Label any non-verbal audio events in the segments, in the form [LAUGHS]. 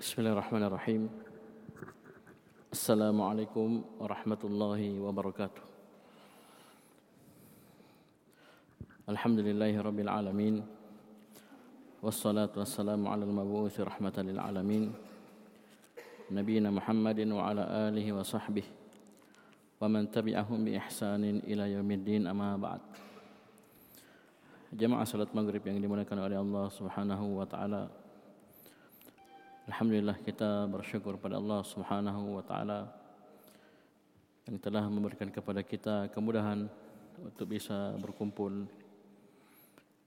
بسم الله الرحمن الرحيم السلام عليكم ورحمة الله وبركاته الحمد لله رب العالمين والصلاة والسلام على المبعوث رحمة للعالمين نبينا محمد وعلى آله وصحبه ومن تبعهم بإحسان إلى يوم الدين أما بعد Jemaah salat maghrib yang dimuliakan oleh Allah Subhanahu wa taala. Alhamdulillah kita bersyukur pada Allah Subhanahu wa taala yang telah memberikan kepada kita kemudahan untuk bisa berkumpul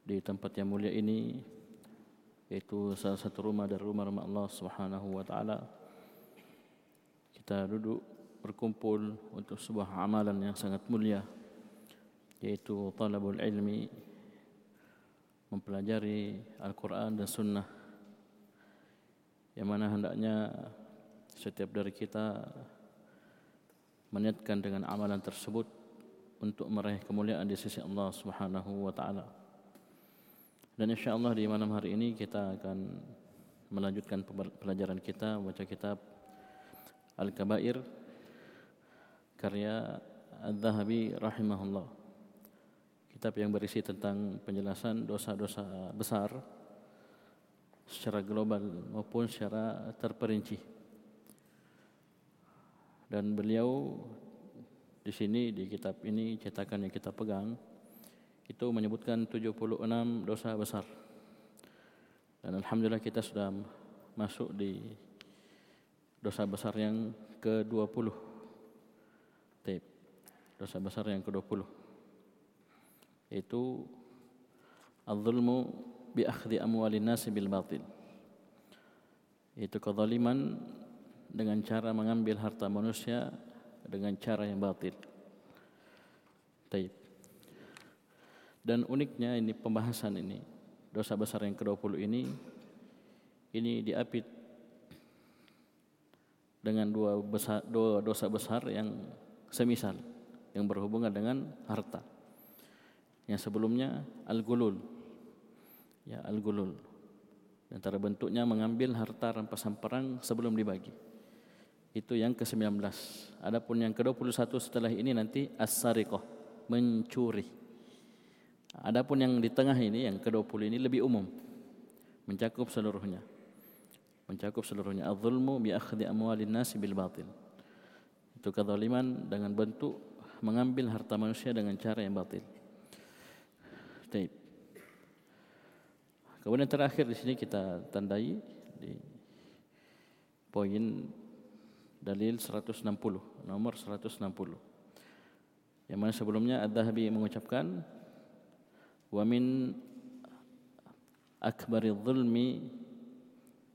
di tempat yang mulia ini yaitu salah satu rumah dari rumah-rumah Allah Subhanahu wa taala. Kita duduk berkumpul untuk sebuah amalan yang sangat mulia yaitu talabul ilmi mempelajari Al-Quran dan Sunnah yang mana hendaknya setiap dari kita meniatkan dengan amalan tersebut untuk meraih kemuliaan di sisi Allah Subhanahu wa taala. Dan insyaallah di malam hari ini kita akan melanjutkan pelajaran kita membaca kitab Al-Kabair karya Al-Dhahabi rahimahullah kitab yang berisi tentang penjelasan dosa-dosa besar secara global maupun secara terperinci. Dan beliau di sini di kitab ini cetakan yang kita pegang itu menyebutkan 76 dosa besar. Dan alhamdulillah kita sudah masuk di dosa besar yang ke-20. Tape. Dosa besar yang ke-20 itu al-zulmu bi akhdhi amwalin nasi bil batil itu kezaliman dengan cara mengambil harta manusia dengan cara yang batil Taib. dan uniknya ini pembahasan ini dosa besar yang ke-20 ini ini diapit dengan dua, besar, dua dosa besar yang semisal yang berhubungan dengan harta yang sebelumnya al-gulul. Ya, al-gulul. Antara bentuknya mengambil harta rampasan perang sebelum dibagi. Itu yang ke-19. Adapun yang ke-21 setelah ini nanti as-sariqah, mencuri. Adapun yang di tengah ini yang ke-20 ini lebih umum. Mencakup seluruhnya. Mencakup seluruhnya. Az-zulmu bi akhdhi amwalin nasi bil batil. Itu kezaliman dengan bentuk mengambil harta manusia dengan cara yang batil. Taib. Kemudian terakhir di sini kita tandai di poin dalil 160, nomor 160. Yang mana sebelumnya Ad-Dhahabi mengucapkan wa min akbari zulmi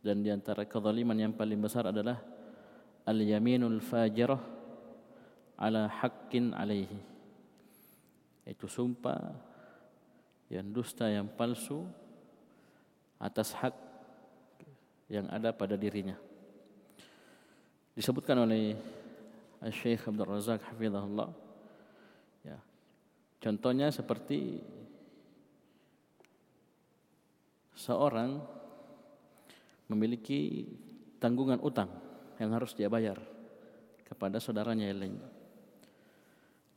dan di antara kezaliman yang paling besar adalah al-yaminul fajirah ala haqqin alaihi. Itu sumpah yang dusta yang palsu atas hak yang ada pada dirinya. Disebutkan oleh Syekh Abdul Razak hafizahullah ya. Contohnya seperti seorang memiliki tanggungan utang yang harus dia bayar kepada saudaranya yang lain.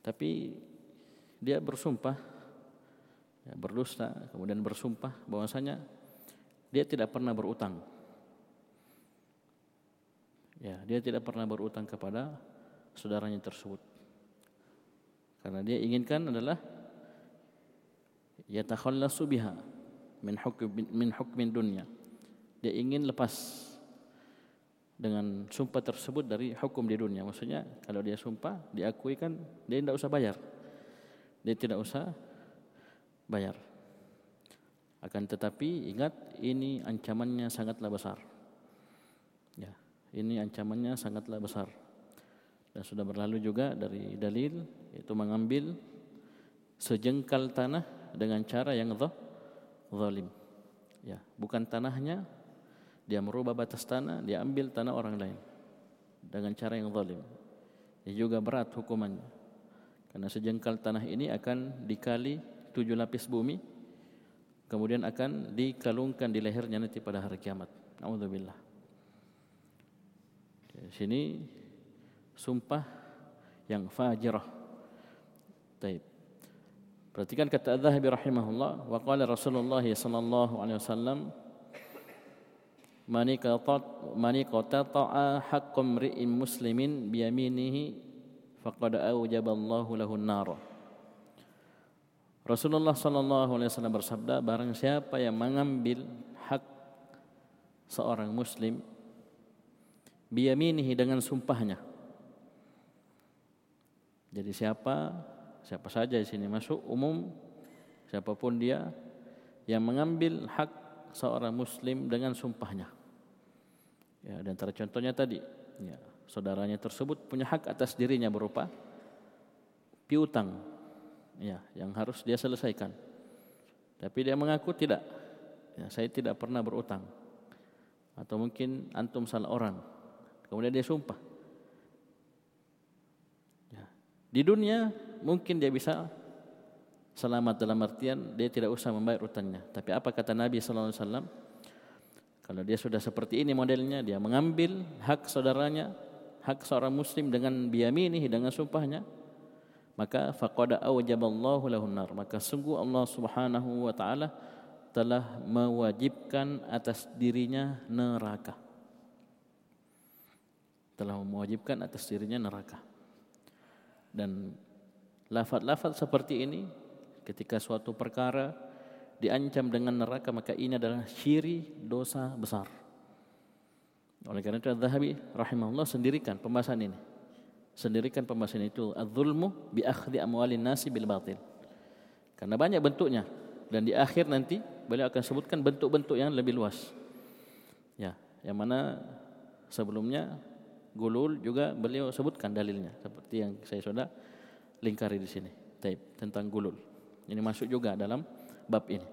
Tapi dia bersumpah ya, berdusta kemudian bersumpah bahwasanya dia tidak pernah berutang. Ya dia tidak pernah berutang kepada saudaranya tersebut. Karena dia inginkan adalah yatakhallasu biha min hukm min hukmin dunya. Dia ingin lepas dengan sumpah tersebut dari hukum di dunia. Maksudnya kalau dia sumpah diakui kan dia tidak usah bayar. Dia tidak usah bayar. Akan tetapi ingat ini ancamannya sangatlah besar. Ya, ini ancamannya sangatlah besar. Dan sudah berlalu juga dari dalil itu mengambil sejengkal tanah dengan cara yang zalim. Ya, bukan tanahnya dia merubah batas tanah, dia ambil tanah orang lain dengan cara yang zalim. Ini juga berat hukumannya. Karena sejengkal tanah ini akan dikali tujuh lapis bumi kemudian akan dikalungkan di lehernya nanti pada hari kiamat. Alhamdulillah. sini sumpah yang fajirah. Taib. Perhatikan kata Az-Zahabi rahimahullah wa qala Rasulullah sallallahu alaihi wasallam man qata man qata'a haqqam ri'in muslimin bi yaminihi faqad awjaba Allahu lahu an-nar. Rasulullah sallallahu alaihi wasallam bersabda barang siapa yang mengambil hak seorang muslim biyaminihi dengan sumpahnya. Jadi siapa siapa saja di sini masuk umum siapa pun dia yang mengambil hak seorang muslim dengan sumpahnya. Ya, dan contohnya tadi, ya, saudaranya tersebut punya hak atas dirinya berupa piutang ya, yang harus dia selesaikan. Tapi dia mengaku tidak. Ya, saya tidak pernah berutang. Atau mungkin antum salah orang. Kemudian dia sumpah. Ya. Di dunia mungkin dia bisa selamat dalam artian dia tidak usah membayar utangnya. Tapi apa kata Nabi sallallahu alaihi wasallam? Kalau dia sudah seperti ini modelnya, dia mengambil hak saudaranya, hak seorang muslim dengan biyaminihi dengan sumpahnya, maka faqad awjaballahu lahun nar. Maka sungguh Allah Subhanahu wa taala telah mewajibkan atas dirinya neraka telah mewajibkan atas dirinya neraka. Dan lafaz-lafaz seperti ini ketika suatu perkara diancam dengan neraka maka ini adalah ciri dosa besar. Oleh karena itu Az-Zahabi rahimahullah sendirikan pembahasan ini. Sendirikan pembahasan itu az-zulmu bi akhdhi amwalin nasi bil batil. Karena banyak bentuknya dan di akhir nanti beliau akan sebutkan bentuk-bentuk yang lebih luas. Ya, yang mana sebelumnya gulul juga beliau sebutkan dalilnya seperti yang saya sudah lingkari di sini. Taib tentang gulul. Ini masuk juga dalam bab ini.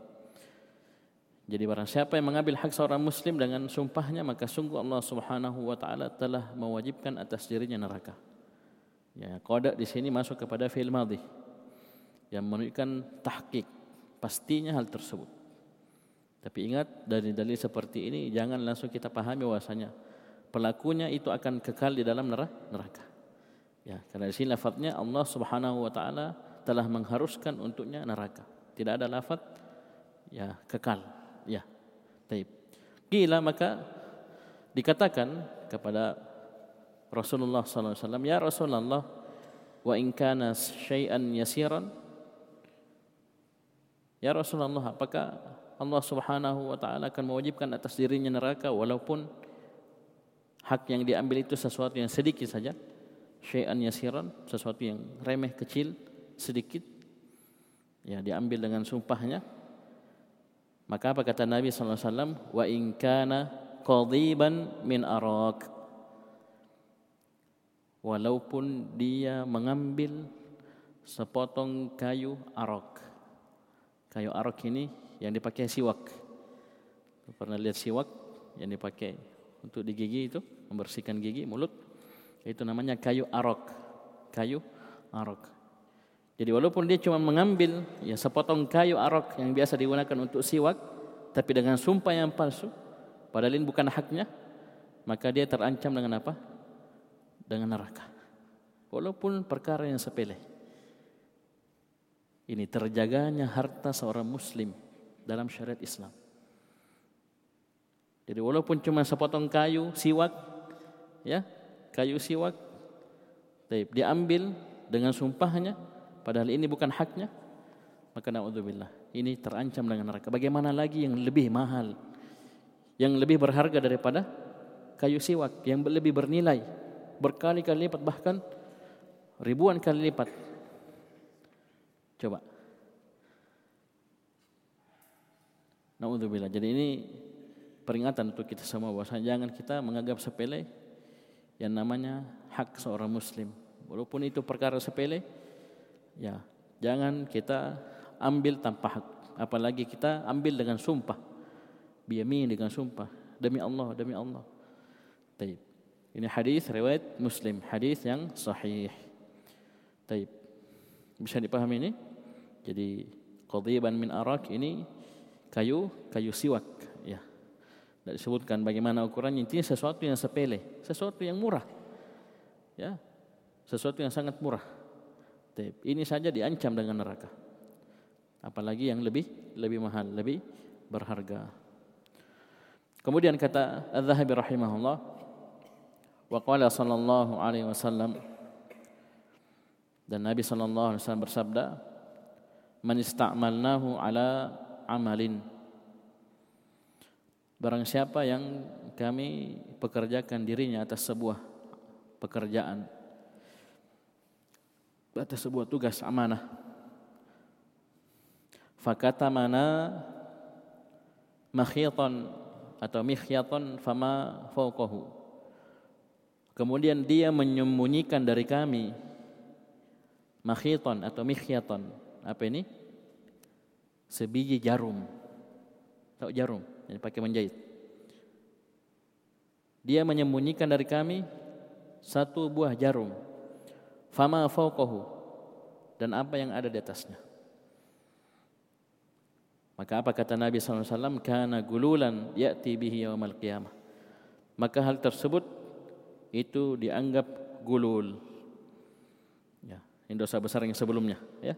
Jadi barang siapa yang mengambil hak seorang muslim dengan sumpahnya maka sungguh Allah Subhanahu wa taala telah mewajibkan atas dirinya neraka. Ya, qada di sini masuk kepada fi'il madhi yang menunjukkan tahqiq pastinya hal tersebut. Tapi ingat dari dalil seperti ini jangan langsung kita pahami bahwasanya pelakunya itu akan kekal di dalam neraka. Ya, karena di sini lafadznya Allah Subhanahu wa taala telah mengharuskan untuknya neraka. Tidak ada lafaz ya kekal. Ya. Taib. Gila maka dikatakan kepada Rasulullah sallallahu alaihi wasallam, "Ya Rasulullah, wa in kana syai'an yasiran" Ya Rasulullah, apakah Allah Subhanahu wa taala akan mewajibkan atas dirinya neraka walaupun hak yang diambil itu sesuatu yang sedikit saja? Syai'an yasiran sesuatu yang remeh kecil sedikit ya diambil dengan sumpahnya? Maka apa kata Nabi SAW wa in kana qadiban min arak walaupun dia mengambil sepotong kayu arak kayu arak ini yang dipakai siwak. Pernah lihat siwak yang dipakai untuk di gigi itu membersihkan gigi mulut? Itu namanya kayu arok. Kayu arok. Jadi walaupun dia cuma mengambil ya sepotong kayu arok yang biasa digunakan untuk siwak tapi dengan sumpah yang palsu padahal ini bukan haknya maka dia terancam dengan apa dengan neraka. Walaupun perkara yang sepele. Ini terjaganya harta seorang muslim dalam syariat Islam. Jadi walaupun cuma sepotong kayu siwak ya kayu siwak Taib, diambil dengan sumpahnya padahal ini bukan haknya maka naudzubillah ini terancam dengan neraka. Bagaimana lagi yang lebih mahal yang lebih berharga daripada kayu siwak yang lebih bernilai berkali-kali lipat bahkan ribuan kali lipat coba naudzubillah jadi ini peringatan untuk kita semua bahwa jangan kita menganggap sepele yang namanya hak seorang muslim. Walaupun itu perkara sepele, ya jangan kita ambil tanpa hak. Apalagi kita ambil dengan sumpah. Biyamin dengan sumpah. Demi Allah, demi Allah. Taib. Ini hadis riwayat Muslim, hadis yang sahih. Taib. Bisa dipahami ini? Jadi qadiban min arak ini kayu kayu siwak tidak disebutkan bagaimana ukurannya intinya sesuatu yang sepele sesuatu yang murah Ya. Sesuatu yang sangat murah. Ini saja diancam dengan neraka. Apalagi yang lebih lebih mahal, lebih berharga. Kemudian kata Az-Zahabi rahimahullah wa qala sallallahu alaihi wasallam. Dan Nabi sallallahu alaihi wasallam bersabda man ista'malnahu ala amalin. Barang siapa yang kami pekerjakan dirinya atas sebuah pekerjaan atas sebuah tugas amanah fakata mana makhiatan atau mikhyatan fama fauqahu kemudian dia menyembunyikan dari kami. Makhiatan atau mikhyatan. Apa ini? Sebiji jarum. Tahu jarum? Yang pakai menjahit. Dia menyembunyikan dari kami satu buah jarum. Fama fauqahu dan apa yang ada di atasnya. Maka apa kata Nabi SAW? Kana gululan ya'ti bihi yawmal qiyamah. Maka hal tersebut itu dianggap gulul. Ya, ini dosa besar yang sebelumnya. Ya,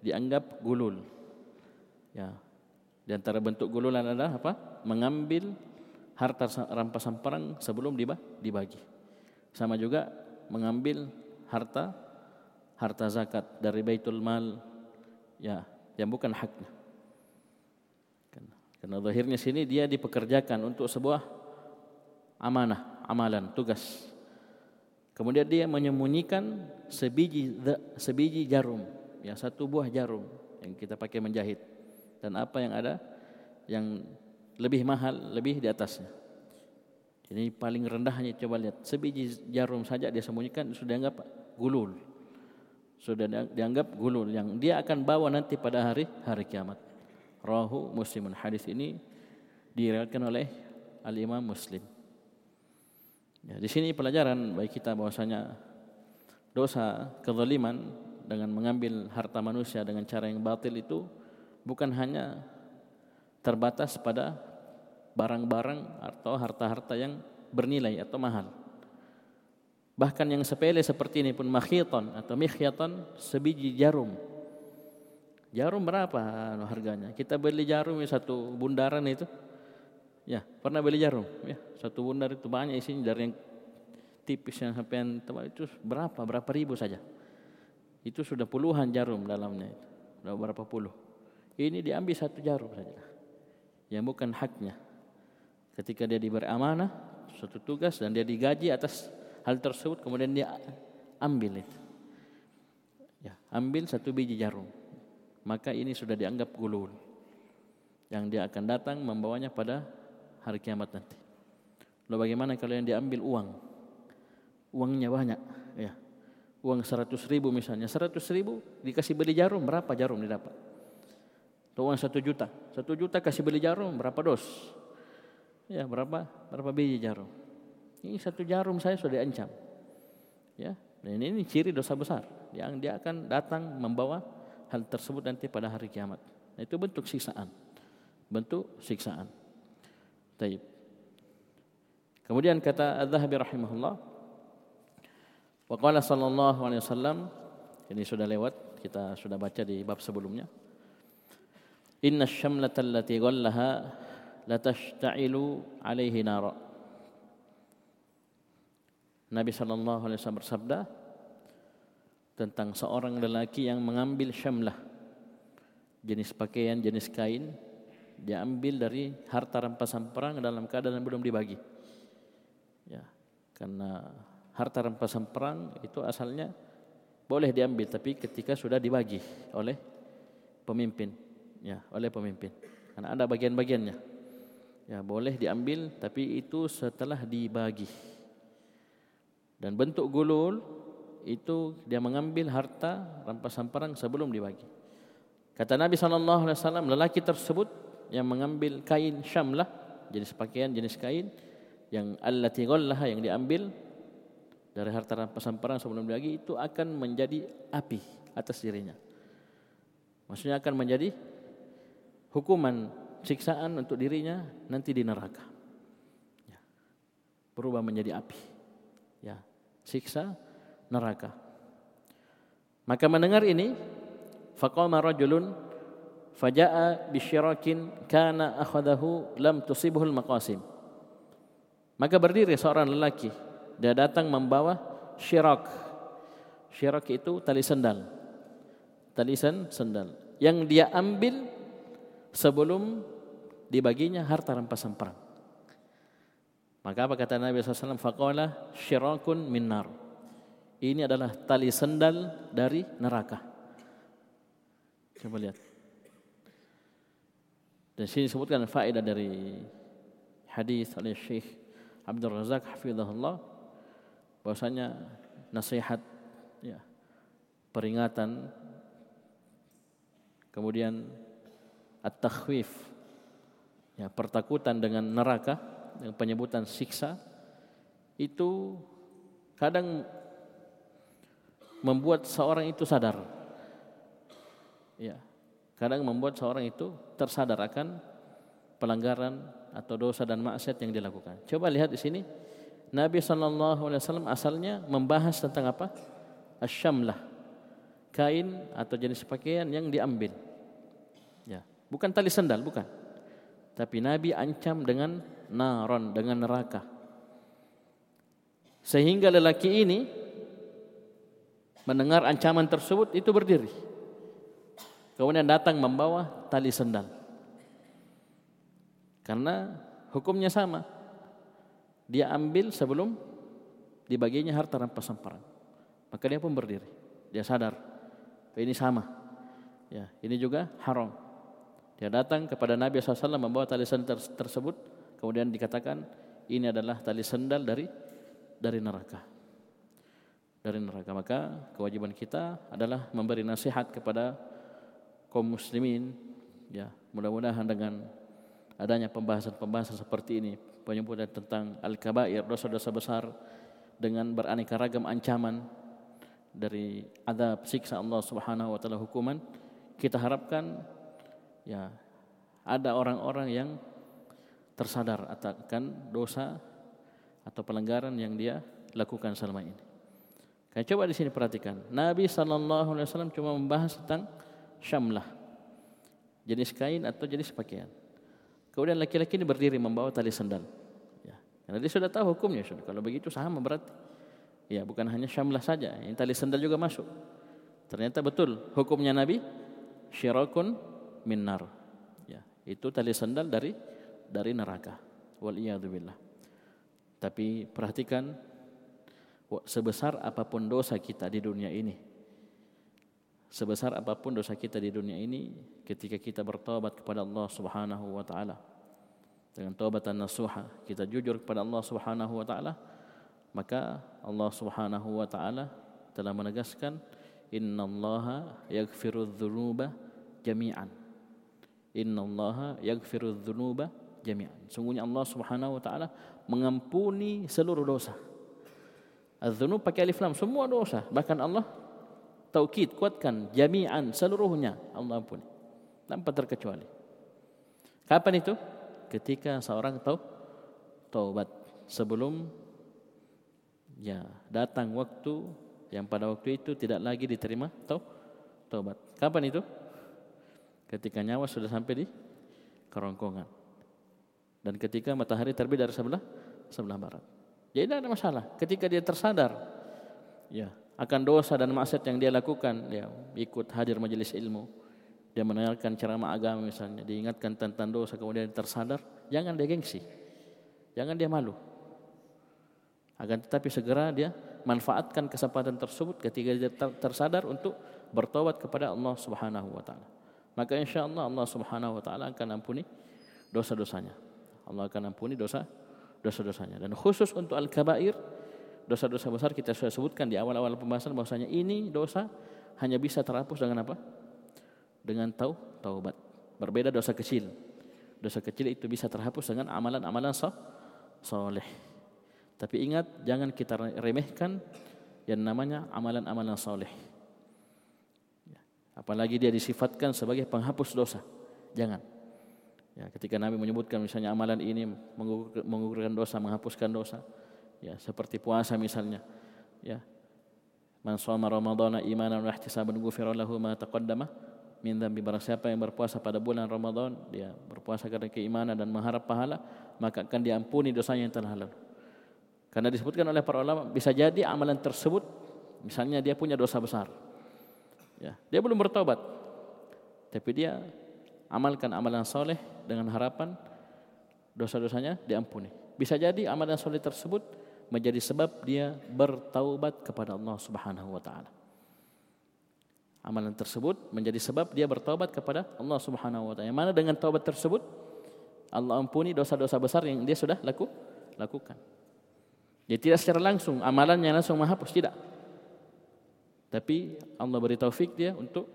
dianggap gulul. Ya, di antara bentuk gululan adalah apa? Mengambil harta rampasan perang sebelum dibagi. Sama juga mengambil harta harta zakat dari baitul mal ya yang bukan haknya. Karena zahirnya sini dia dipekerjakan untuk sebuah amanah, amalan, tugas. Kemudian dia menyembunyikan sebiji sebiji jarum, ya satu buah jarum yang kita pakai menjahit. Dan apa yang ada yang lebih mahal, lebih di atasnya. Ini paling rendahnya coba lihat sebiji jarum saja dia sembunyikan sudah dianggap gulul. Sudah dianggap gulul yang dia akan bawa nanti pada hari hari kiamat. Rahu Muslimun. Hadis ini diriwayatkan oleh Al Imam Muslim. Ya, di sini pelajaran bagi kita bahwasanya dosa kezaliman dengan mengambil harta manusia dengan cara yang batil itu bukan hanya terbatas pada barang-barang atau harta-harta yang bernilai atau mahal. Bahkan yang sepele seperti ini pun makhiton atau mikhyatan sebiji jarum Jarum berapa harganya? Kita beli jarum satu bundaran itu. Ya, pernah beli jarum? Ya, satu bundar itu banyak isinya dari yang tipis yang sampai yang tebal itu berapa? Berapa ribu saja. Itu sudah puluhan jarum dalamnya. Sudah berapa puluh. Ini diambil satu jarum saja. Yang bukan haknya. Ketika dia diberi amanah, suatu tugas dan dia digaji atas hal tersebut kemudian dia ambil itu. Ya, ambil satu biji jarum maka ini sudah dianggap gulul yang dia akan datang membawanya pada hari kiamat nanti. Lalu bagaimana kalau yang diambil uang? Uangnya banyak, ya. Uang seratus ribu misalnya, seratus ribu dikasih beli jarum, berapa jarum didapat? Atau uang satu juta, satu juta kasih beli jarum, berapa dos? Ya, berapa berapa biji jarum? Ini satu jarum saya sudah diancam. Ya, dan ini ciri dosa besar yang dia akan datang membawa hal tersebut nanti pada hari kiamat. Itu bentuk siksaan. Bentuk siksaan. Taib. Kemudian kata Az-Zahabi rahimahullah wa qala sallallahu alaihi wasallam ini sudah lewat kita sudah baca di bab sebelumnya. Inna syamlata allati ghallaha la tashta'ilu alaihi nara. Nabi sallallahu alaihi wasallam bersabda, tentang seorang lelaki yang mengambil syamlah jenis pakaian, jenis kain dia ambil dari harta rampasan perang dalam keadaan belum dibagi. Ya, karena harta rampasan perang itu asalnya boleh diambil tapi ketika sudah dibagi oleh pemimpin, ya, oleh pemimpin. Karena ada bagian-bagiannya. Ya, boleh diambil tapi itu setelah dibagi. Dan bentuk gulul itu dia mengambil harta rampasan perang sebelum dibagi. Kata Nabi SAW, lelaki tersebut yang mengambil kain syamlah, jenis pakaian, jenis kain, yang allati ghallaha yang diambil dari harta rampasan perang sebelum dibagi itu akan menjadi api atas dirinya. Maksudnya akan menjadi hukuman siksaan untuk dirinya nanti di neraka. Ya. Berubah menjadi api. Ya, siksa neraka. Maka mendengar ini, faqama rajulun faja'a bisyirakin kana akhadahu lam tusibhul maqasim. Maka berdiri seorang lelaki, dia datang membawa syirak. Syirak itu tali sendal. Tali sendal yang dia ambil sebelum dibaginya harta rampasan perang. Maka apa kata Nabi SAW? Faqala syirakun min nar. Ini adalah tali sendal dari neraka. Coba lihat. Dan sini disebutkan faedah dari hadis oleh Syekh Abdul Razak hafizahullah bahwasanya nasihat ya peringatan kemudian at-takhwif ya pertakutan dengan neraka dengan penyebutan siksa itu kadang membuat seorang itu sadar. Ya. Kadang membuat seorang itu tersadar akan pelanggaran atau dosa dan maksiat yang dilakukan. Coba lihat di sini. Nabi sallallahu alaihi wasallam asalnya membahas tentang apa? Asyamlah. Kain atau jenis pakaian yang diambil. Ya, bukan tali sandal, bukan. Tapi Nabi ancam dengan naron, dengan neraka. Sehingga lelaki ini mendengar ancaman tersebut itu berdiri. Kemudian datang membawa tali sendal. Karena hukumnya sama. Dia ambil sebelum dibaginya harta rampasan perang. Maka dia pun berdiri. Dia sadar. Ini sama. Ya, ini juga haram. Dia datang kepada Nabi SAW membawa tali sendal tersebut. Kemudian dikatakan ini adalah tali sendal dari dari neraka dari neraka. Maka kewajiban kita adalah memberi nasihat kepada kaum muslimin. Ya, mudah-mudahan dengan adanya pembahasan-pembahasan seperti ini, penyebutan tentang al-kabair, dosa-dosa besar dengan beraneka ragam ancaman dari adab siksa Allah Subhanahu wa taala hukuman, kita harapkan ya ada orang-orang yang tersadar akan dosa atau pelanggaran yang dia lakukan selama ini. Kayak coba di sini perhatikan. Nabi sallallahu alaihi wasallam cuma membahas tentang syamlah. Jenis kain atau jenis pakaian. Kemudian laki-laki ini berdiri membawa tali sandal. Ya. Karena dia sudah tahu hukumnya sudah. Kalau begitu sama berarti. Ya, bukan hanya syamlah saja, ini tali sandal juga masuk. Ternyata betul hukumnya Nabi syirakun minnar. Ya, itu tali sandal dari dari neraka. Wal. Tapi perhatikan sebesar apa pun dosa kita di dunia ini sebesar apa pun dosa kita di dunia ini ketika kita bertobat kepada Allah Subhanahu wa taala. Dengan taubatan nasuha kita jujur kepada Allah Subhanahu wa taala maka Allah Subhanahu wa taala telah menegaskan innallaha yaghfiru dzunuba jami'an. Innallaha yaghfiru dzunuba jami'an. Sungguhnya Allah Subhanahu wa taala mengampuni seluruh dosa. Az-dzunub pakai alif lam semua dosa. Bahkan Allah taukid kuatkan jami'an seluruhnya Allah ampuni. Tanpa terkecuali. Kapan itu? Ketika seorang tahu taubat sebelum ya datang waktu yang pada waktu itu tidak lagi diterima tau taubat. Kapan itu? Ketika nyawa sudah sampai di kerongkongan. Dan ketika matahari terbit dari sebelah sebelah barat. Jadi tidak ada masalah. Ketika dia tersadar ya akan dosa dan maksiat yang dia lakukan, dia ikut hadir majelis ilmu, dia mendengarkan ceramah agama misalnya, diingatkan tentang dosa kemudian tersadar, jangan dia gengsi. Jangan dia malu. Akan tetapi segera dia manfaatkan kesempatan tersebut ketika dia tersadar untuk bertobat kepada Allah Subhanahu wa taala. Maka insya Allah Allah Subhanahu wa taala akan ampuni dosa-dosanya. Allah akan ampuni dosa dosa-dosanya. Dan khusus untuk al-kabair, dosa-dosa besar kita sudah sebutkan di awal-awal pembahasan bahwasanya ini dosa hanya bisa terhapus dengan apa? Dengan tau taubat. Berbeda dosa kecil. Dosa kecil itu bisa terhapus dengan amalan-amalan so soleh. Tapi ingat jangan kita remehkan yang namanya amalan-amalan soleh. Ya, apalagi dia disifatkan sebagai penghapus dosa. Jangan. Ya, ketika Nabi menyebutkan misalnya amalan ini menggugurkan dosa, menghapuskan dosa, ya seperti puasa misalnya, ya Man shoma Ramadhana imanan wa ihtisaban ghufira lahu ma taqaddama min dzambi barang siapa yang berpuasa pada bulan Ramadan dia berpuasa karena keimanan dan mengharap pahala maka akan diampuni dosanya yang telah lalu. Karena disebutkan oleh para ulama bisa jadi amalan tersebut misalnya dia punya dosa besar. Ya, dia belum bertobat. Tapi dia amalkan amalan soleh dengan harapan dosa-dosanya diampuni. Bisa jadi amalan soleh tersebut menjadi sebab dia bertaubat kepada Allah Subhanahu wa taala. Amalan tersebut menjadi sebab dia bertaubat kepada Allah Subhanahu wa taala. Yang mana dengan taubat tersebut Allah ampuni dosa-dosa besar yang dia sudah laku, lakukan. Jadi tidak secara langsung amalannya langsung menghapus tidak. Tapi Allah beri taufik dia untuk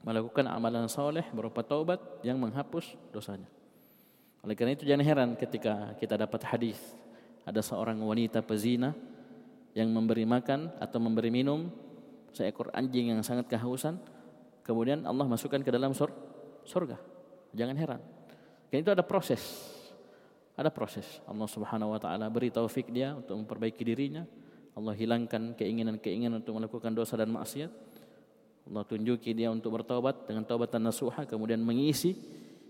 melakukan amalan soleh berupa taubat yang menghapus dosanya. Oleh karena itu jangan heran ketika kita dapat hadis ada seorang wanita pezina yang memberi makan atau memberi minum seekor anjing yang sangat kehausan. Kemudian Allah masukkan ke dalam sur surga jangan heran. Karena itu ada proses. Ada proses. Allah Subhanahu wa taala beri taufik dia untuk memperbaiki dirinya. Allah hilangkan keinginan-keinginan untuk melakukan dosa dan maksiat. Allah tunjuki dia untuk bertobat dengan taubatan nasuha kemudian mengisi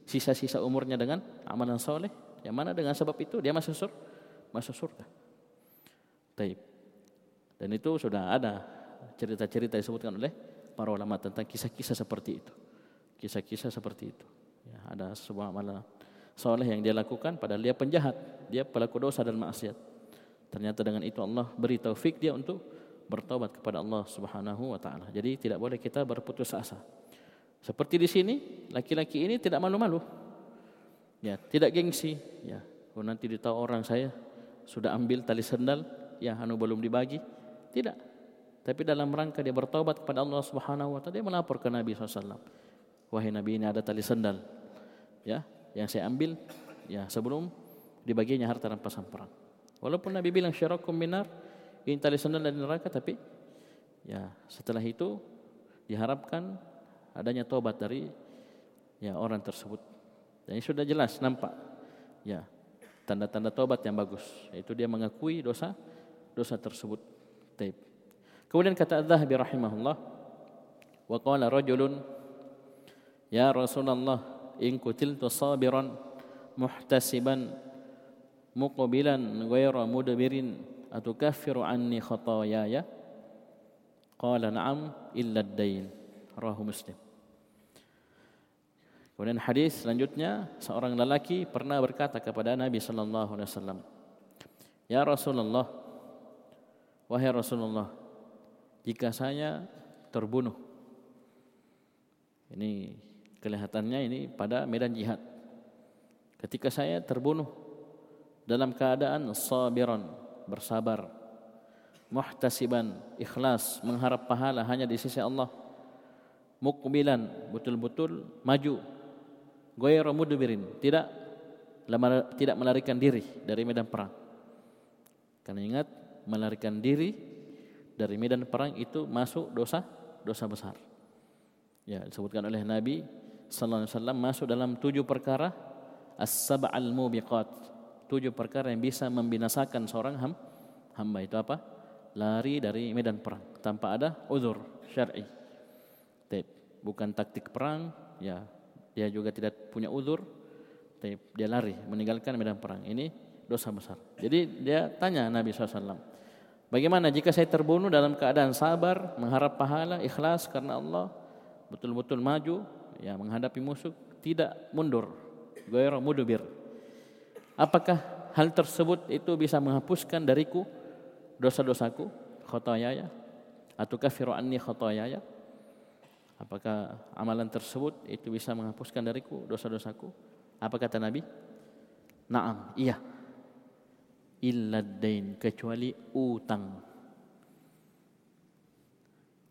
sisa-sisa umurnya dengan amalan soleh. Yang mana dengan sebab itu dia masuk surga masuk surga. Taib. Dan itu sudah ada cerita-cerita disebutkan oleh para ulama tentang kisah-kisah seperti itu. Kisah-kisah seperti itu. Ya, ada sebuah amalan soleh yang dia lakukan padahal dia penjahat, dia pelaku dosa dan maksiat. Ternyata dengan itu Allah beri taufik dia untuk bertobat kepada Allah Subhanahu wa taala. Jadi tidak boleh kita berputus asa. Seperti di sini, laki-laki ini tidak malu-malu. Ya, tidak gengsi, ya. Oh, nanti ditahu orang saya sudah ambil tali sendal, ya anu belum dibagi. Tidak. Tapi dalam rangka dia bertobat kepada Allah Subhanahu wa taala, dia melapor ke Nabi SAW. Wahai Nabi ini ada tali sendal. Ya, yang saya ambil ya sebelum dibaginya harta rampasan perang. Walaupun Nabi bilang syarakum minar, ini tali sendal dari neraka tapi ya setelah itu diharapkan adanya tobat dari ya orang tersebut. Dan ini sudah jelas nampak. Ya, tanda-tanda tobat yang bagus yaitu dia mengakui dosa dosa tersebut. Taib. Kemudian kata Az-Zahabi rahimahullah wa qala rajulun ya Rasulullah in kutiltu sabiran muhtasiban muqbilan ghayra mudbirin atukaffiru anni khataayaya qala na'am illa ad-dain rawahu muslim Kemudian hadis selanjutnya seorang lelaki pernah berkata kepada Nabi sallallahu alaihi wasallam, "Ya Rasulullah, wahai Rasulullah, jika saya terbunuh." Ini kelihatannya ini pada medan jihad. Ketika saya terbunuh dalam keadaan sabiran, bersabar, muhtasiban, ikhlas, mengharap pahala hanya di sisi Allah, mukbilan, betul-betul maju Ghayra mudbirin, tidak tidak melarikan diri dari medan perang. Karena ingat, melarikan diri dari medan perang itu masuk dosa dosa besar. Ya, disebutkan oleh Nabi sallallahu alaihi wasallam masuk dalam tujuh perkara as-sab'al mubiqat. Tujuh perkara yang bisa membinasakan seorang ham, hamba itu apa? Lari dari medan perang tanpa ada uzur syar'i. Bukan taktik perang, ya dia juga tidak punya uzur, dia lari meninggalkan medan perang. Ini dosa besar. Jadi dia tanya Nabi SAW, bagaimana jika saya terbunuh dalam keadaan sabar, mengharap pahala, ikhlas karena Allah, betul-betul maju, ya menghadapi musuh, tidak mundur, gairah mudubir. Apakah hal tersebut itu bisa menghapuskan dariku dosa-dosaku, khotoyaya, atau kafiru anni khotoyaya? Apakah amalan tersebut itu bisa menghapuskan dariku dosa-dosaku? Apa kata Nabi? Naam, iya. Illa dain kecuali utang.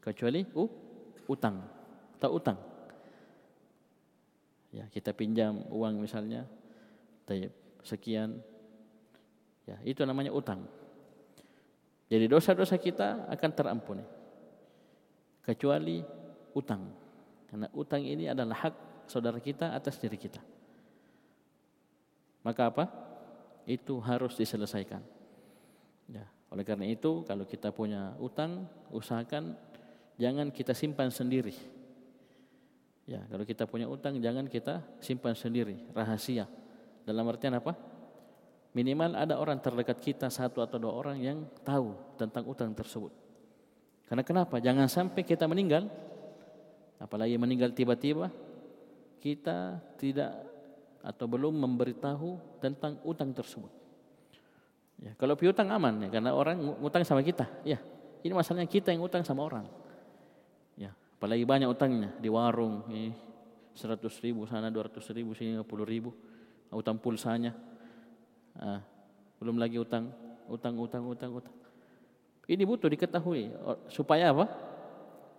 Kecuali u utang. Tahu utang? Ya, kita pinjam uang misalnya, sekian. Ya, itu namanya utang. Jadi dosa-dosa kita akan terampuni. Kecuali utang. Karena utang ini adalah hak saudara kita atas diri kita. Maka apa? Itu harus diselesaikan. Ya, oleh karena itu kalau kita punya utang, usahakan jangan kita simpan sendiri. Ya, kalau kita punya utang jangan kita simpan sendiri, rahasia. Dalam artian apa? Minimal ada orang terdekat kita satu atau dua orang yang tahu tentang utang tersebut. Karena kenapa? Jangan sampai kita meninggal, apalagi meninggal tiba-tiba, kita tidak atau belum memberitahu tentang utang tersebut. Ya, kalau piutang aman ya, karena orang utang sama kita. Ya, ini masalahnya kita yang utang sama orang. Ya, apalagi banyak utangnya di warung, eh, 100 ribu sana, 200 ribu sini, 50 ribu, utang pulsanya. Ah, belum lagi utang, utang, utang, utang, utang. Ini butuh diketahui supaya apa?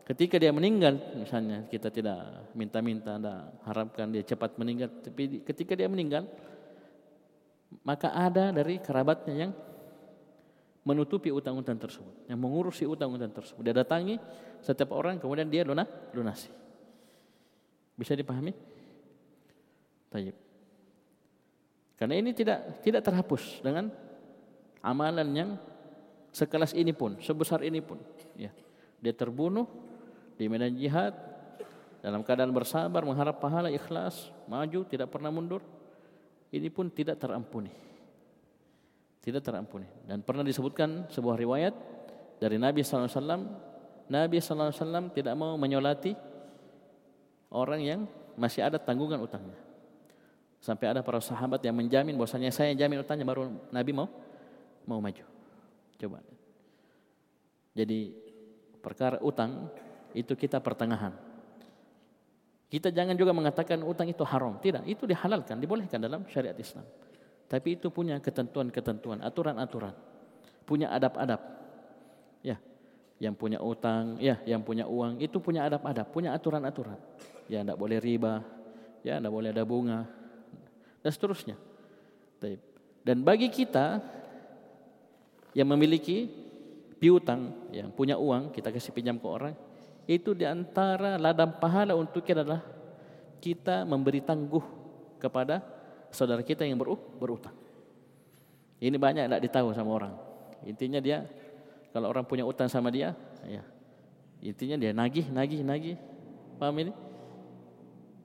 Ketika dia meninggal, misalnya kita tidak minta-minta, tidak harapkan dia cepat meninggal, tapi ketika dia meninggal, maka ada dari kerabatnya yang menutupi utang-utang tersebut, yang mengurusi utang-utang tersebut. Dia datangi setiap orang, kemudian dia lunasi. Bisa dipahami? Tayyip. Karena ini tidak tidak terhapus dengan amalan yang sekelas ini pun, sebesar ini pun. Ya. Dia terbunuh di medan jihad dalam keadaan bersabar, mengharap pahala, ikhlas, maju, tidak pernah mundur. Ini pun tidak terampuni. Tidak terampuni. Dan pernah disebutkan sebuah riwayat dari Nabi SAW. Nabi SAW tidak mau menyolati orang yang masih ada tanggungan utangnya. Sampai ada para sahabat yang menjamin bahwasanya saya jamin utangnya baru Nabi mau mau maju. Coba. Jadi perkara utang itu kita pertengahan. Kita jangan juga mengatakan utang itu haram. Tidak, itu dihalalkan, dibolehkan dalam syariat Islam. Tapi itu punya ketentuan-ketentuan, aturan-aturan. Punya adab-adab. Ya, yang punya utang, ya, yang punya uang, itu punya adab-adab, punya aturan-aturan. Ya, tidak boleh riba, ya, tidak boleh ada bunga, dan seterusnya. Dan bagi kita yang memiliki piutang, yang punya uang, kita kasih pinjam ke orang, itu di antara ladang pahala untuk kita adalah kita memberi tangguh kepada saudara kita yang berutang. Ini banyak tidak ditahu sama orang. Intinya dia kalau orang punya utang sama dia, ya intinya dia nagih, nagih, nagih. Paham ini?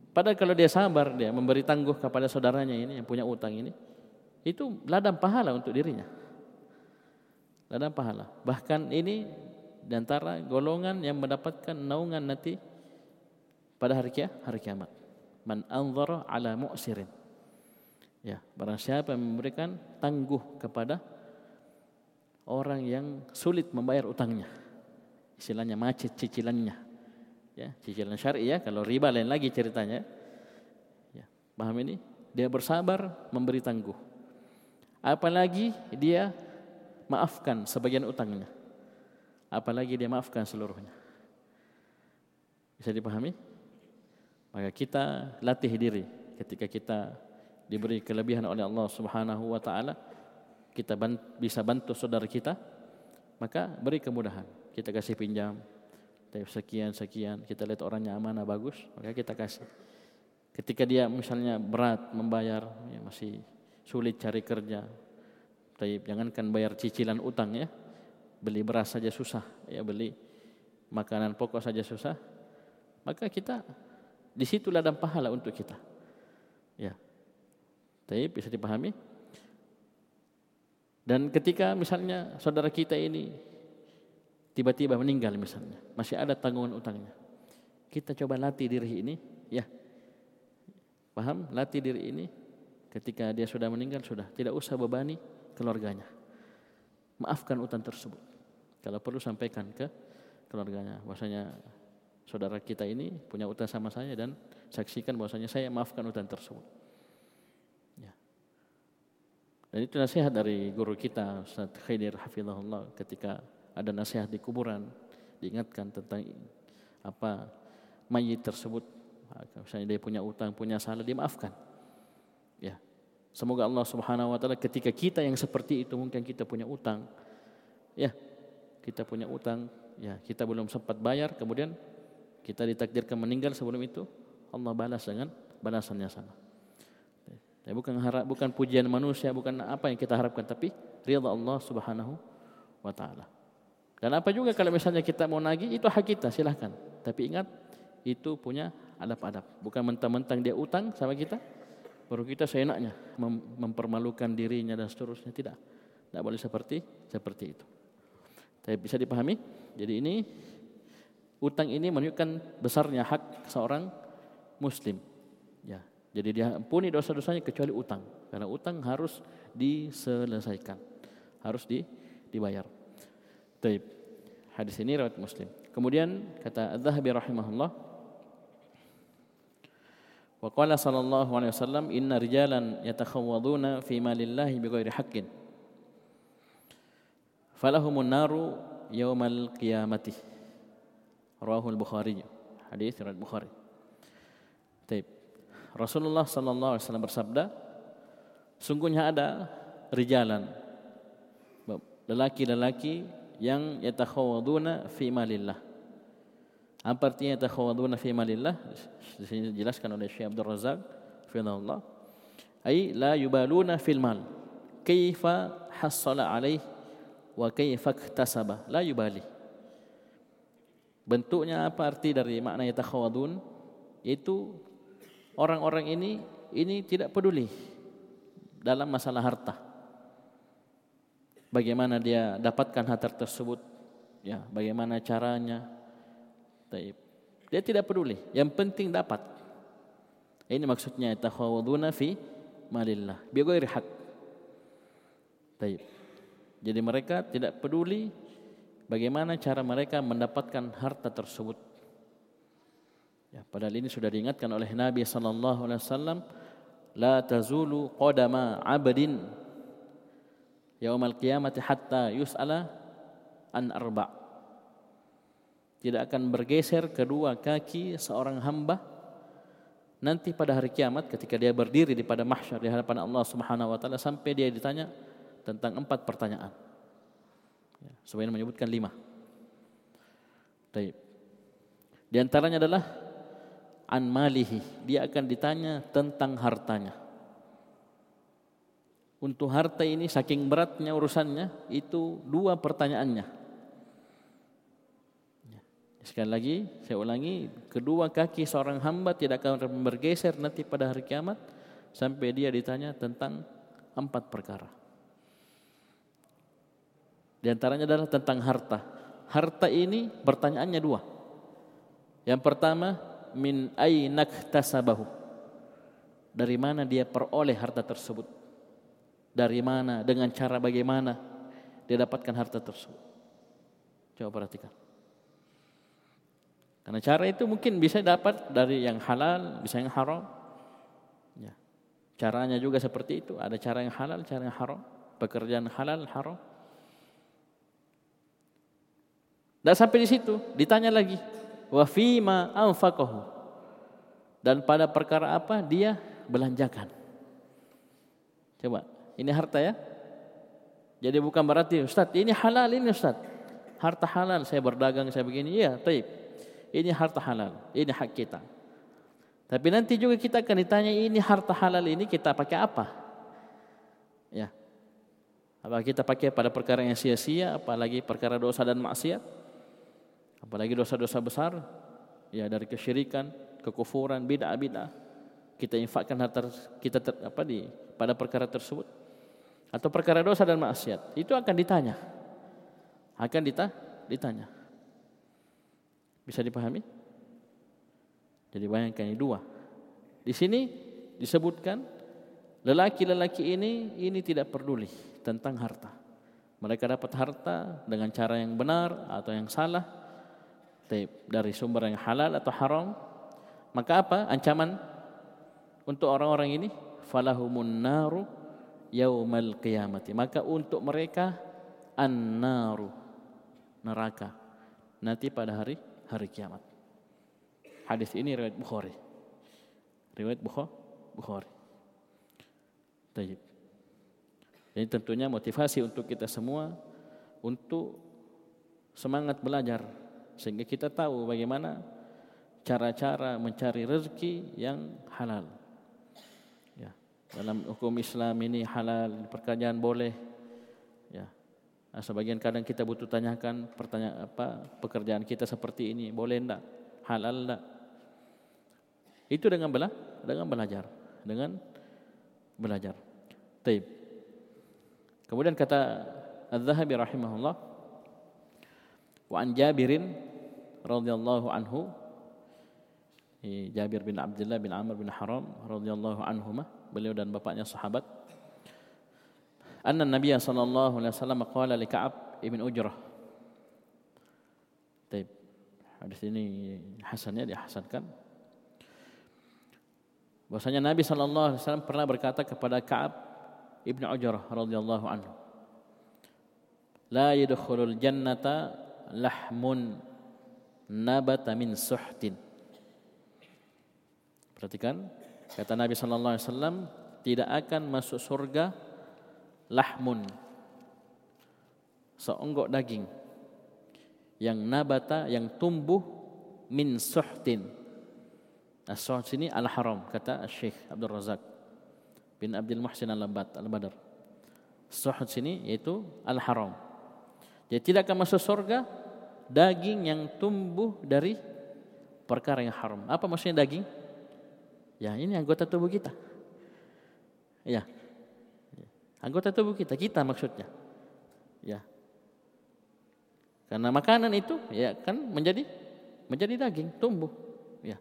Padahal kalau dia sabar, dia memberi tangguh kepada saudaranya ini yang punya utang ini, itu ladang pahala untuk dirinya. Ladang pahala. Bahkan ini di antara golongan yang mendapatkan naungan nanti pada hari kiamat. Hari kiamat. Man anzara ala mu'sirin. Ya, barang siapa yang memberikan tangguh kepada orang yang sulit membayar utangnya. Istilahnya macet cicilannya ya cicilan syar'i ya kalau riba lain lagi ceritanya ya paham ini dia bersabar memberi tangguh apalagi dia maafkan sebagian utangnya apalagi dia maafkan seluruhnya. Bisa dipahami? Maka kita latih diri ketika kita diberi kelebihan oleh Allah Subhanahu wa taala. Kita bisa bantu saudara kita maka beri kemudahan. Kita kasih pinjam sekian sekian. Kita lihat orangnya amanah bagus maka kita kasih. Ketika dia misalnya berat membayar ya masih sulit cari kerja tapi jangankan bayar cicilan utang ya beli beras saja susah ya beli makanan pokok saja susah maka kita di situ ladang pahala untuk kita ya tapi bisa dipahami dan ketika misalnya saudara kita ini tiba-tiba meninggal misalnya, masih ada tanggungan utangnya. Kita coba latih diri ini, ya. Paham? Latih diri ini ketika dia sudah meninggal sudah tidak usah bebani keluarganya. Maafkan utang tersebut. Kalau perlu sampaikan ke keluarganya. Bahwasanya saudara kita ini punya utang sama saya dan saksikan bahwasanya saya maafkan utang tersebut. Ya. Dan itu nasihat dari guru kita Ustaz Khaidir Hafizahullah ketika ada nasihat di kuburan diingatkan tentang apa mayit tersebut. Misalnya dia punya utang punya salah dimaafkan ya. Semoga Allah Subhanahu wa taala ketika kita yang seperti itu mungkin kita punya utang. Ya kita punya utang ya kita belum sempat bayar kemudian kita ditakdirkan meninggal sebelum itu Allah balas dengan balasannya sama ya, bukan harap bukan pujian manusia bukan apa yang kita harapkan tapi ridha Allah Subhanahu wa taala. Dan apa juga kalau misalnya kita mau nagih itu hak kita silahkan. Tapi ingat itu punya adab-adab. Bukan mentang-mentang dia utang sama kita, baru kita seenaknya mem mempermalukan dirinya dan seterusnya tidak. Tidak boleh seperti seperti itu. Tapi bisa dipahami? Jadi ini utang ini menunjukkan besarnya hak seorang muslim. Ya. Jadi dia ampuni dosa-dosanya kecuali utang. Karena utang harus diselesaikan. Harus di, dibayar. Taib. Hadis ini riwayat Muslim. Kemudian kata Az-Zahabi rahimahullah Wa qala sallallahu alaihi wasallam inna rijalan yatakhawwaduna fi malillahi bighairi haqqin falahumun naru yaumal qiyamati rawahu al-bukhari hadis riwayat bukhari Taib. Rasulullah sallallahu alaihi wasallam bersabda sungguhnya ada rijalan lelaki-lelaki yang yatakhawaduna fi malillah. Apa artinya yatakhawaduna fi malillah? Di sini dijelaskan oleh Syekh Abdul Razak Allah. Ai la yubaluna fil mal. Kaifa hassala alaih wa kaifa iktasaba. La yubali. Bentuknya apa arti dari makna yatakhawadun? Itu orang-orang ini ini tidak peduli dalam masalah harta bagaimana dia dapatkan harta tersebut, ya, bagaimana caranya. Dia tidak peduli, yang penting dapat. Ini maksudnya tahawaduna fi malillah bi ghairi hak. Taib. Jadi mereka tidak peduli bagaimana cara mereka mendapatkan harta tersebut. Ya, padahal ini sudah diingatkan oleh Nabi sallallahu alaihi wasallam, la tazulu qadama 'abdin yaumal qiyamati hatta yus'ala an arba tidak akan bergeser kedua kaki seorang hamba nanti pada hari kiamat ketika dia berdiri di pada mahsyar di hadapan Allah Subhanahu wa taala sampai dia ditanya tentang empat pertanyaan. Ya, menyebutkan lima. Taib. Di antaranya adalah an malihi, dia akan ditanya tentang hartanya untuk harta ini saking beratnya urusannya itu dua pertanyaannya. Ya. Sekali lagi saya ulangi kedua kaki seorang hamba tidak akan bergeser nanti pada hari kiamat sampai dia ditanya tentang empat perkara. Di antaranya adalah tentang harta. Harta ini pertanyaannya dua. Yang pertama min ainak tasabahu. Dari mana dia peroleh harta tersebut? dari mana, dengan cara bagaimana dia dapatkan harta tersebut. Coba perhatikan. Karena cara itu mungkin bisa dapat dari yang halal, bisa yang haram. Ya. Caranya juga seperti itu. Ada cara yang halal, cara yang haram. Pekerjaan halal, haram. Dan sampai di situ ditanya lagi, wa fima anfaqahu. Dan pada perkara apa dia belanjakan. Coba ini harta ya. Jadi bukan berarti Ustaz ini halal ini Ustaz. Harta halal saya berdagang saya begini. Iya, taib. Ini harta halal. Ini hak kita. Tapi nanti juga kita akan ditanya ini harta halal ini kita pakai apa? Ya. Apa kita pakai pada perkara yang sia-sia, apalagi perkara dosa dan maksiat? Apalagi dosa-dosa besar? Ya dari kesyirikan, kekufuran, bid'ah-bid'ah. Kita infakkan harta kita ter, apa di pada perkara tersebut. Atau perkara dosa dan maksiat itu akan ditanya. Akan dita ditanya. Bisa dipahami? Jadi bayangkan ini dua. Di sini disebutkan lelaki-lelaki ini ini tidak peduli tentang harta. Mereka dapat harta dengan cara yang benar atau yang salah dari sumber yang halal atau haram maka apa ancaman untuk orang-orang ini falahumun naru yaumal qiyamati. Maka untuk mereka an-naru neraka nanti pada hari hari kiamat. Hadis ini riwayat Bukhari. Riwayat Bukhari. Tayyib. Ini tentunya motivasi untuk kita semua untuk semangat belajar sehingga kita tahu bagaimana cara-cara mencari rezeki yang halal. Dalam hukum Islam ini halal, pekerjaan boleh. Ya. Nah, sebagian kadang kita butuh tanyakan pertanyaan apa pekerjaan kita seperti ini boleh enggak halal enggak itu dengan bela dengan belajar dengan belajar. Taib. Kemudian kata Az-Zahabi rahimahullah wa an Jabirin radhiyallahu anhu Jabir bin Abdullah bin Amr bin Haram radhiyallahu anhuma beliau dan bapaknya sahabat anna Nabi sallallahu alaihi wasallam qala li Ka'ab ibn Ujrah. Baik. Hadis ini hasannya dihasankan. Bahwasanya Nabi sallallahu alaihi wasallam pernah berkata kepada Ka'ab ibn Ujrah radhiyallahu anhu. La yadkhulul jannata lahmun nabata min suhtin. Perhatikan, kata Nabi sallallahu alaihi wasallam tidak akan masuk surga lahmun seonggok daging yang nabata yang tumbuh min suhtin. As-suht sini al-haram kata Syekh Abdul Razak bin Abdul Muhsin al-Labat al-Badar sini yaitu al-haram jadi tidak akan masuk surga daging yang tumbuh dari perkara yang haram apa maksudnya daging ya ini anggota tubuh kita ya Anggota tubuh kita, kita maksudnya. Ya. Karena makanan itu ya kan menjadi menjadi daging, tumbuh. Ya.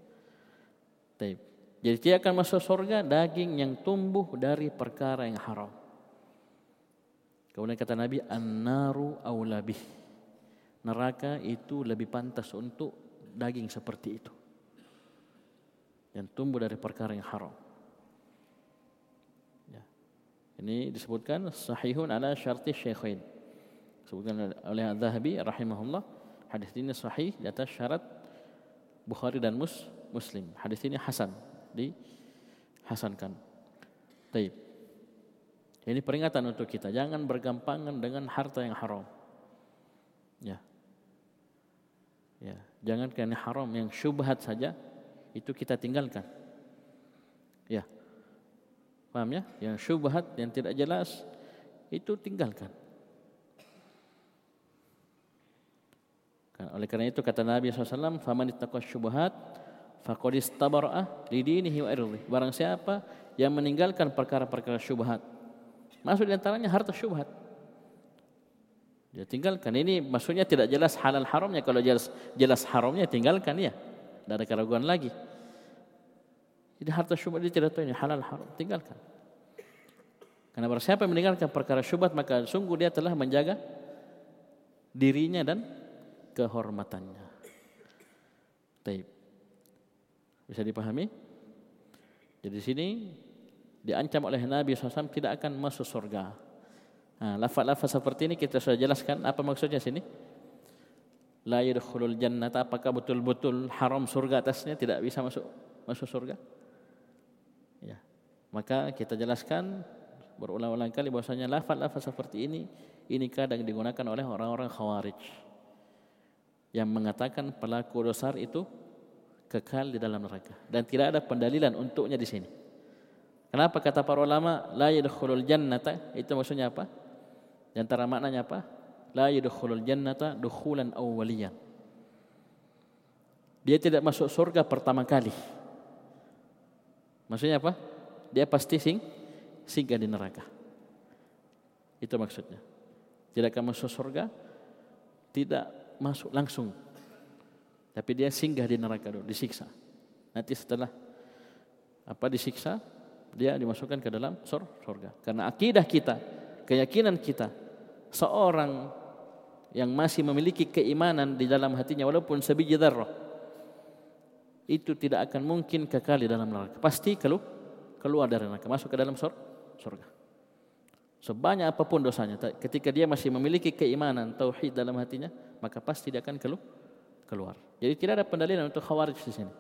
Jadi dia akan masuk surga daging yang tumbuh dari perkara yang haram. Kemudian kata Nabi, an-naru aulabih. Neraka itu lebih pantas untuk daging seperti itu. Yang tumbuh dari perkara yang haram. Ini disebutkan sahihun ala syarti syekhain. Disebutkan oleh Al-Zahabi rahimahullah. Hadis ini sahih di atas syarat Bukhari dan Mus Muslim. Hadis ini hasan di hasankan. Taib. Ini peringatan untuk kita jangan bergampangan dengan harta yang haram. Ya. Ya, jangan karena haram yang syubhat saja itu kita tinggalkan. Ya. Paham ya? Yang syubhat, yang tidak jelas itu tinggalkan. Oleh karena itu kata Nabi SAW, "Faman ittaqa syubhat faqad istabara'a li dinihi wa irdihi." Barang siapa yang meninggalkan perkara-perkara syubhat. Maksud antaranya harta syubhat. Dia tinggalkan. Ini maksudnya tidak jelas halal haramnya. Kalau jelas jelas haramnya tinggalkan ya. Tidak ada keraguan lagi. Jadi harta syubhat dia tidak tahu ini halal haram, tinggalkan. Karena barang siapa yang meninggalkan perkara syubhat maka sungguh dia telah menjaga dirinya dan kehormatannya. Taib. Bisa dipahami? Jadi sini diancam oleh Nabi SAW tidak akan masuk surga. Nah, lafaz-lafaz seperti ini kita sudah jelaskan apa maksudnya sini. La yadkhulul jannata apakah betul-betul haram surga atasnya tidak bisa masuk masuk surga? Maka kita jelaskan berulang-ulang kali bahwasanya lafaz-lafaz seperti ini ini kadang digunakan oleh orang-orang khawarij yang mengatakan pelaku dosa itu kekal di dalam neraka dan tidak ada pendalilan untuknya di sini. Kenapa kata para ulama la yadkhulul jannata itu maksudnya apa? Di antara maknanya apa? La yadkhulul jannata dukhulan awwaliyan. Dia tidak masuk surga pertama kali. Maksudnya apa? dia pasti sing singgah di neraka. Itu maksudnya. Tidak akan masuk surga, tidak masuk langsung. Tapi dia singgah di neraka dulu, disiksa. Nanti setelah apa disiksa, dia dimasukkan ke dalam surga. Karena akidah kita, keyakinan kita, seorang yang masih memiliki keimanan di dalam hatinya walaupun sebiji darah itu tidak akan mungkin kekal di dalam neraka. Pasti kalau keluar dari neraka, masuk ke dalam surga. Sebanyak apa pun dosanya, ketika dia masih memiliki keimanan tauhid dalam hatinya, maka pasti dia akan keluar. Jadi tidak ada pendalilan untuk khawarij di sini.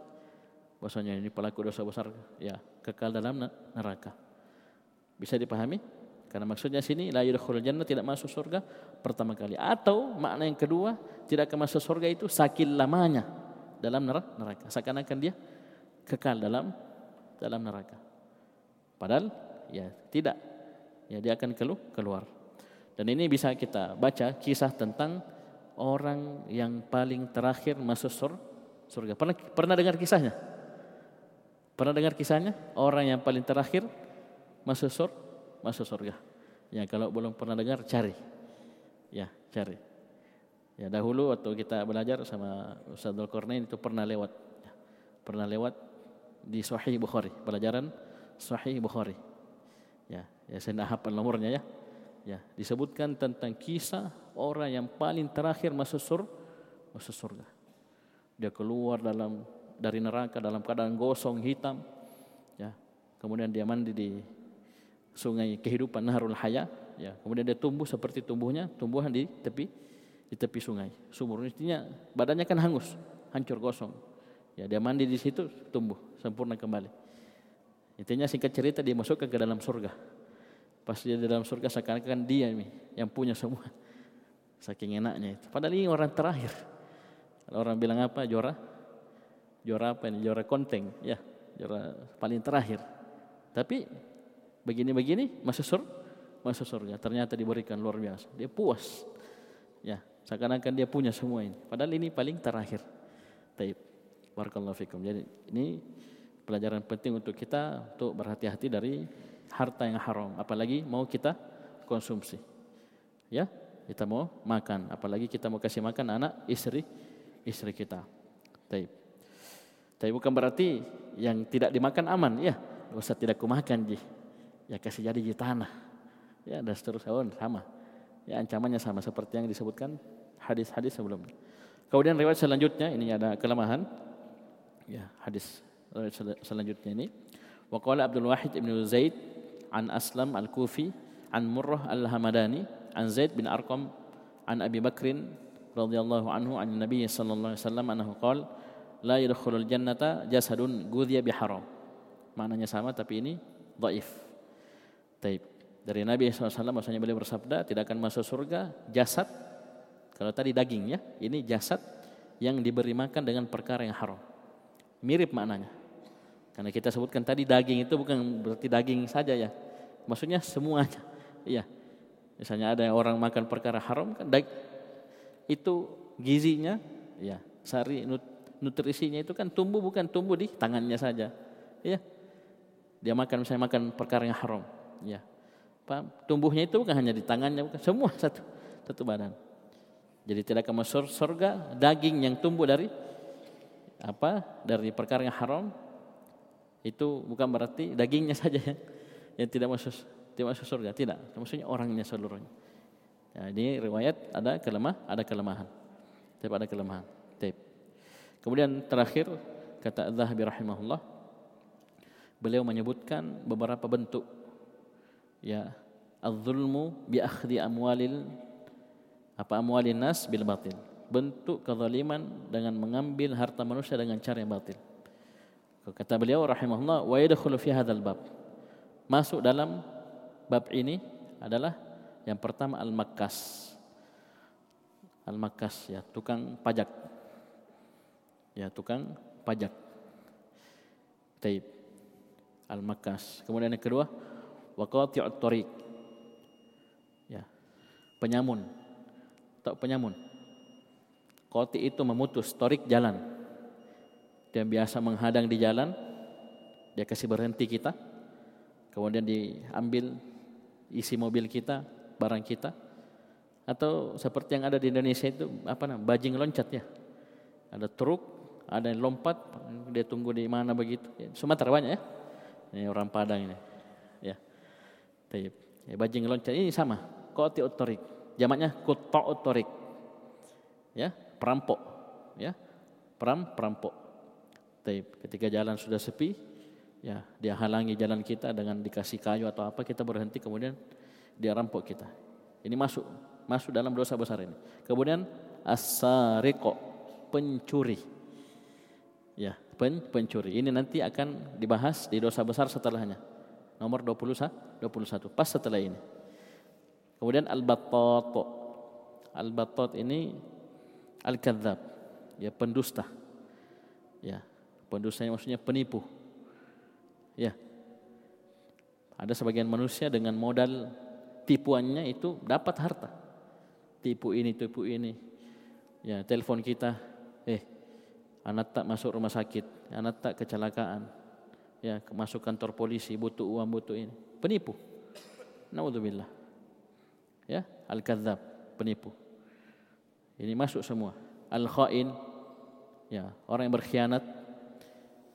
Bahwasanya ini pelaku dosa besar, ya kekal dalam neraka. Bisa dipahami? Karena maksudnya sini la yadkhulul jannah tidak masuk surga pertama kali atau makna yang kedua tidak akan masuk surga itu sakit lamanya dalam neraka. Seakan-akan dia kekal dalam dalam neraka. Padahal ya tidak. Ya dia akan keluar. Dan ini bisa kita baca kisah tentang orang yang paling terakhir masuk surga. Pernah pernah dengar kisahnya? Pernah dengar kisahnya? Orang yang paling terakhir masuk surga, masuk surga. Ya kalau belum pernah dengar cari. Ya, cari. Ya dahulu waktu kita belajar sama Ustaz Qarnain itu pernah lewat. Ya, pernah lewat di Sahih Bukhari, pelajaran Sahih Bukhari. Ya, ya saya tidak hafal nomornya ya. Ya, disebutkan tentang kisah orang yang paling terakhir masuk surga, masuk surga. Dia keluar dalam dari neraka dalam keadaan gosong hitam. Ya, kemudian dia mandi di sungai kehidupan Naharul Haya. Ya, kemudian dia tumbuh seperti tumbuhnya tumbuhan di tepi di tepi sungai. Sumur intinya badannya kan hangus, hancur gosong. Ya, dia mandi di situ tumbuh sempurna kembali. Intinya singkat cerita dia masuk ke dalam surga. Pas dia di dalam surga seakan-akan dia nih yang punya semua. Saking enaknya itu. Padahal ini orang terakhir. Kalau orang bilang apa? Juara? Juara apa ini? Juara konteng. Ya, juara paling terakhir. Tapi begini-begini masuk surga. Masuk surga. Ternyata diberikan luar biasa. Dia puas. Ya, seakan-akan dia punya semua ini. Padahal ini paling terakhir. Taib. Barakallahu fikum. Jadi ini pelajaran penting untuk kita untuk berhati-hati dari harta yang haram, apalagi mau kita konsumsi. Ya, kita mau makan, apalagi kita mau kasih makan anak istri istri kita. Taib. Tapi bukan berarti yang tidak dimakan aman, ya. Usah tidak kumakan ji. Ya kasih jadi di tanah. Ya dan seterusnya oh, sama. Ya ancamannya sama seperti yang disebutkan hadis-hadis sebelumnya. Kemudian riwayat selanjutnya ini ada kelemahan. Ya, hadis selanjutnya ini. Wa qala Abdul Wahid ibn Zaid an Aslam al-Kufi an Murrah al-Hamadani an Zaid bin Arqam an Abi Bakrin radhiyallahu anhu an Nabi sallallahu alaihi wasallam annahu qala la yadkhulul jannata jasadun gudhiya biharam. Maknanya sama tapi ini dhaif. Taib. Dari Nabi SAW maksudnya beliau bersabda tidak akan masuk surga jasad kalau tadi daging ya ini jasad yang diberi makan dengan perkara yang haram. Mirip maknanya. Karena kita sebutkan tadi daging itu bukan berarti daging saja ya. Maksudnya semuanya. [LAUGHS] Iya. Misalnya ada orang makan perkara haram kan itu gizinya ya sari nutrisinya itu kan tumbuh bukan tumbuh di tangannya saja. Ya. Dia makan misalnya makan perkara yang haram. Ya. Tumbuhnya itu bukan hanya di tangannya, bukan semua satu satu badan. Jadi tidak akan masuk surga daging yang tumbuh dari apa? Dari perkara yang haram itu bukan berarti dagingnya saja yang yang tidak masuk tidak masuk surga, tidak. Maksudnya orangnya seluruhnya. Ya, ini riwayat ada kelemah, ada kelemahan. Tapi ada kelemahan. Kemudian terakhir kata Az-Zahabi rahimahullah beliau menyebutkan beberapa bentuk ya az-zulmu bi akhdhi amwalil apa amwalin nas bil batil bentuk kezaliman dengan mengambil harta manusia dengan cara yang batil kata beliau rahimahullah wa yadkhulu fi hadzal bab masuk dalam bab ini adalah yang pertama al-makkas. Al-makkas ya, tukang pajak. Ya, tukang pajak. Taib. Al-makkas. Kemudian yang kedua, waqati'ut tariq. Ya. Penyamun. Tak penyamun. Qati itu memutus torik jalan. Dia biasa menghadang di jalan, dia kasih berhenti kita, kemudian diambil isi mobil kita, barang kita, atau seperti yang ada di Indonesia itu apa namanya bajing loncat ya, ada truk, ada yang lompat, dia tunggu di mana begitu. Ya, Sumatera banyak ya, ini orang Padang ini, ya, Taib. ya bajing loncat ini sama, koti otorik, jamaknya kota otorik, ya perampok, ya peram perampok. Taib. Ketika jalan sudah sepi, ya dia halangi jalan kita dengan dikasih kayu atau apa kita berhenti kemudian dia rampok kita. Ini masuk masuk dalam dosa besar ini. Kemudian asariko pencuri pen, pencuri. Ini nanti akan dibahas di dosa besar setelahnya. Nomor 20 21 pas setelah ini. Kemudian al-battat. Al-battat ini al-kadzab ya pendusta. Ya pendusta maksudnya penipu. Ya. Ada sebagian manusia dengan modal tipuannya itu dapat harta. Tipu ini, tipu ini. Ya, telepon kita, eh, anak tak masuk rumah sakit, anak tak kecelakaan. Ya, masuk kantor polisi, butuh uang, butuh ini. Penipu. Naudzubillah. Ya, al-kadzab, penipu. Ini masuk semua. Al-khain, ya, orang yang berkhianat,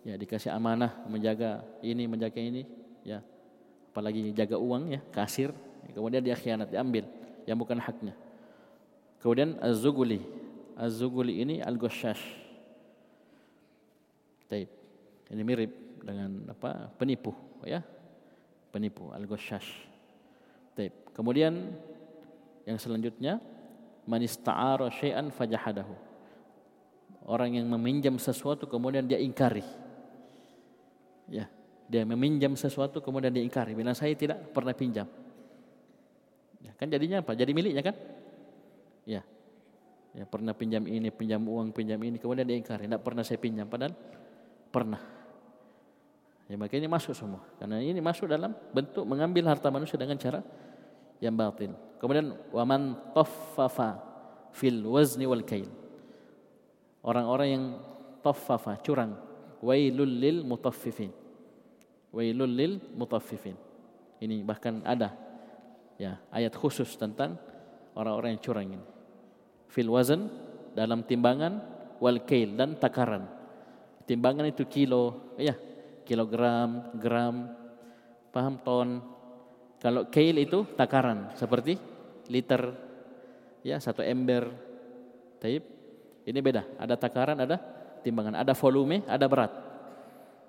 ya dikasih amanah menjaga ini, menjaga ini, ya. Apalagi jaga uang ya, kasir, kemudian dia khianat, diambil yang bukan haknya. Kemudian az-zuguli. Az-zuguli ini al-ghasyash. Taib. Ini mirip dengan apa? Penipu, ya. Penipu al-ghasyash. Taib. Kemudian yang selanjutnya man ista'ara syai'an fajahadahu. Orang yang meminjam sesuatu kemudian dia ingkari. Ya, dia meminjam sesuatu kemudian dia ingkari. Bila saya tidak pernah pinjam. Ya, kan jadinya apa? Jadi miliknya kan? Ya. Ya, pernah pinjam ini, pinjam uang, pinjam ini, kemudian dia ingkari, tidak pernah saya pinjam, padahal pernah. Ya, makanya masuk semua. Karena ini masuk dalam bentuk mengambil harta manusia dengan cara yang batil. Kemudian waman taffafa fil wazni wal kail. Orang-orang yang taffafa, curang. Wailul lil mutaffifin. Wailul lil mutaffifin. Ini bahkan ada ya ayat khusus tentang orang-orang yang curang ini. Fil wazn dalam timbangan wal kail dan takaran. Timbangan itu kilo, ya, kilogram, gram, paham ton. Kalau kail itu takaran seperti liter, ya satu ember. Taib. Ini beda. Ada takaran, ada timbangan, ada volume, ada berat.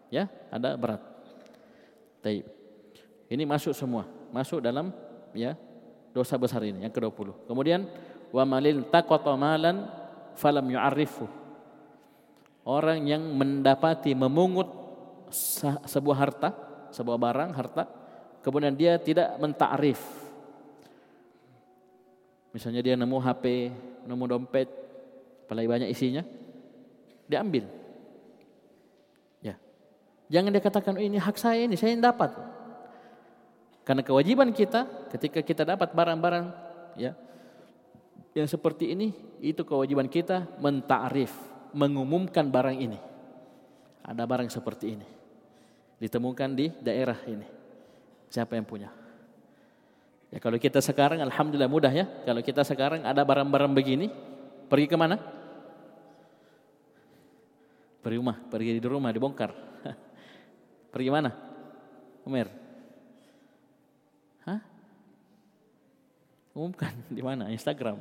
Ya, ada berat. Taib. Ini masuk semua, masuk dalam ya dosa besar ini yang ke-20. Kemudian wa malil taqata malan falam yu'arrifu. Orang yang mendapati memungut sebuah harta, sebuah barang, harta, kemudian dia tidak mentakrif. Misalnya dia nemu HP, nemu dompet, apalagi banyak isinya, diambil. Ya. Jangan dia katakan oh, ini hak saya ini, saya yang dapat. Karena kewajiban kita ketika kita dapat barang-barang ya yang seperti ini itu kewajiban kita mentakrif, mengumumkan barang ini. Ada barang seperti ini. Ditemukan di daerah ini. Siapa yang punya? Ya kalau kita sekarang alhamdulillah mudah ya. Kalau kita sekarang ada barang-barang begini, pergi ke mana? Pergi rumah, pergi di rumah dibongkar. [LAUGHS] pergi mana? Umar. Umumkan [LAUGHS] di mana? Instagram.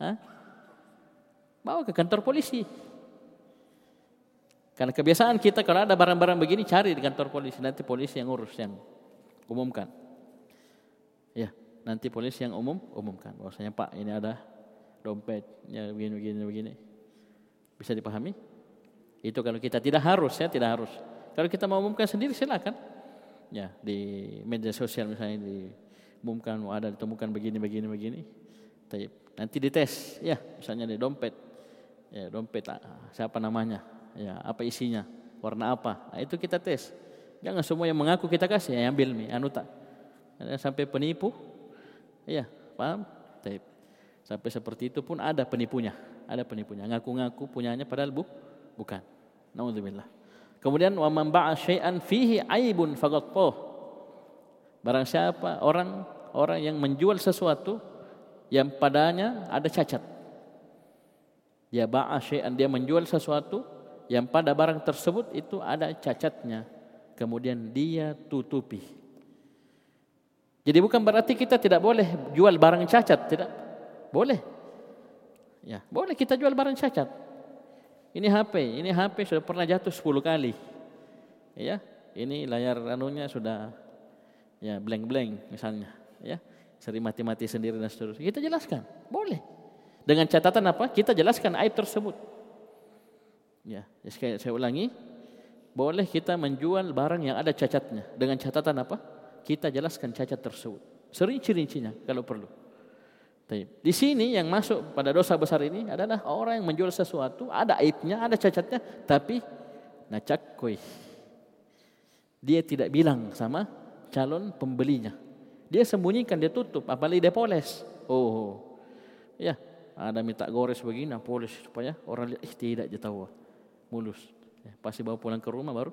Hah? Bawa ke kantor polisi. Karena kebiasaan kita kalau ada barang-barang begini cari di kantor polisi. Nanti polisi yang urus, yang umumkan. Ya, nanti polisi yang umum umumkan. Bahwasanya Pak ini ada dompetnya begini, begini, begini. Bisa dipahami? Itu kalau kita tidak harus ya, tidak harus. Kalau kita mau umumkan sendiri silakan. Ya, di media sosial misalnya di umumkan ada ditemukan begini begini begini. Taib. Nanti dites, ya misalnya di dompet, ya dompet ah, siapa namanya, ya apa isinya, warna apa, nah, itu kita tes. Jangan semua yang mengaku kita kasih, ya ambil nih, anu tak. Sampai penipu, ya paham? Taib. Sampai seperti itu pun ada penipunya, ada penipunya. Ngaku-ngaku punyanya padahal bu, bukan. Nauzubillah. Kemudian wa man ba'a syai'an fihi aibun faqad Barang siapa orang orang yang menjual sesuatu yang padanya ada cacat. Ya ba'a dia menjual sesuatu yang pada barang tersebut itu ada cacatnya. Kemudian dia tutupi. Jadi bukan berarti kita tidak boleh jual barang cacat, tidak. Boleh. Ya, boleh kita jual barang cacat. Ini HP, ini HP sudah pernah jatuh 10 kali. Ya, ini layar anunya sudah ya blank-blank misalnya, ya sering mati-mati sendiri dan seterusnya. Kita jelaskan, boleh. Dengan catatan apa? Kita jelaskan aib tersebut. Ya, ya sekali saya ulangi, boleh kita menjual barang yang ada cacatnya. Dengan catatan apa? Kita jelaskan cacat tersebut. Sering ciri-cirinya kalau perlu. Di sini yang masuk pada dosa besar ini adalah orang yang menjual sesuatu, ada aibnya, ada cacatnya, tapi nacakoi. Dia tidak bilang sama calon pembelinya. Dia sembunyikan, dia tutup, apalagi dia poles. Oh, ya ada minta gores begini, nah, poles supaya orang lihat, eh tidak dia tahu, mulus. Ya, pasti bawa pulang ke rumah baru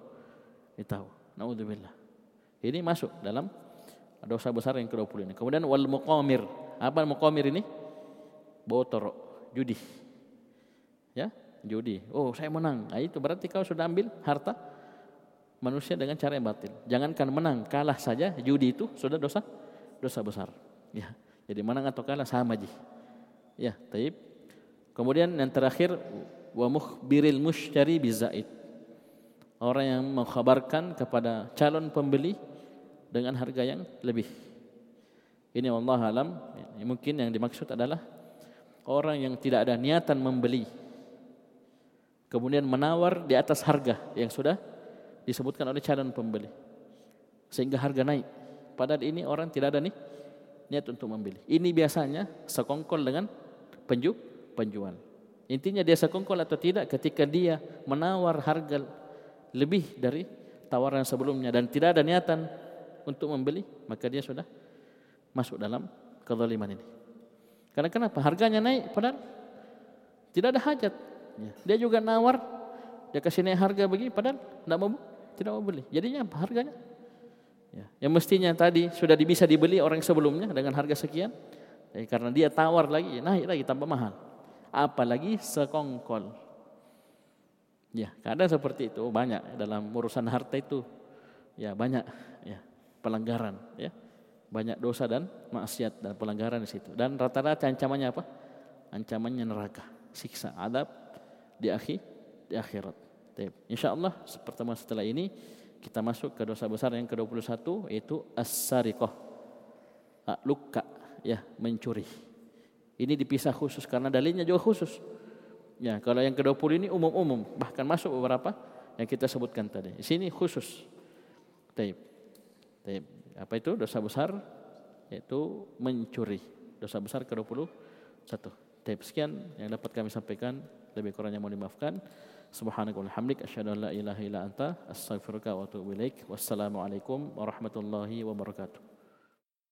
dia tahu. Naudzubillah. Ini masuk dalam dosa besar yang ke-20 ini. Kemudian wal muqamir. Apa muqamir ini? Botor, judi. Ya, judi. Oh, saya menang. Nah, itu berarti kau sudah ambil harta manusia dengan cara yang batil. Jangankan menang, kalah saja judi itu sudah dosa dosa besar. Ya. Jadi menang atau kalah sama aja. Ya, taib. Kemudian yang terakhir wa mukhbiril mushtari bizaid. Orang yang mengkhabarkan kepada calon pembeli dengan harga yang lebih. Ini Allah alam, ya, mungkin yang dimaksud adalah orang yang tidak ada niatan membeli kemudian menawar di atas harga yang sudah disebutkan oleh calon pembeli sehingga harga naik Padahal ini orang tidak ada nih niat untuk membeli. Ini biasanya sekongkol dengan penju, penjual. Intinya dia sekongkol atau tidak ketika dia menawar harga lebih dari tawaran sebelumnya dan tidak ada niatan untuk membeli, maka dia sudah masuk dalam kezaliman ini. Karena kenapa? Harganya naik padahal tidak ada hajat. Ya. Dia juga nawar, dia kasih naik harga begini padahal tidak mau tidak mau beli. Jadinya apa? Harganya Ya. Yang mestinya tadi sudah bisa dibeli orang sebelumnya dengan harga sekian, ya, karena dia tawar lagi, naik lagi tambah mahal. Apalagi sekongkol. Ya, kadang seperti itu banyak dalam urusan harta itu. Ya, banyak ya pelanggaran ya. Banyak dosa dan maksiat dan pelanggaran di situ. Dan rata-rata ancamannya apa? Ancamannya neraka, siksa, adab di akhir di akhirat. Insya Allah pertemuan setelah ini kita masuk ke dosa besar yang ke-21 yaitu as-sariqah. Luka ya, mencuri. Ini dipisah khusus karena dalilnya juga khusus. Ya, kalau yang ke-20 ini umum-umum, bahkan masuk beberapa yang kita sebutkan tadi. Di sini khusus. Taib. Taib. Apa itu dosa besar? Yaitu mencuri. Dosa besar ke-21. Taib. Sekian yang dapat kami sampaikan. Lebih kurangnya mohon dimaafkan. Subhanaka wa hamdik asyhadu an la ilaha illa anta astaghfiruka wa atubu ilaik. Wassalamualaikum warahmatullahi wabarakatuh.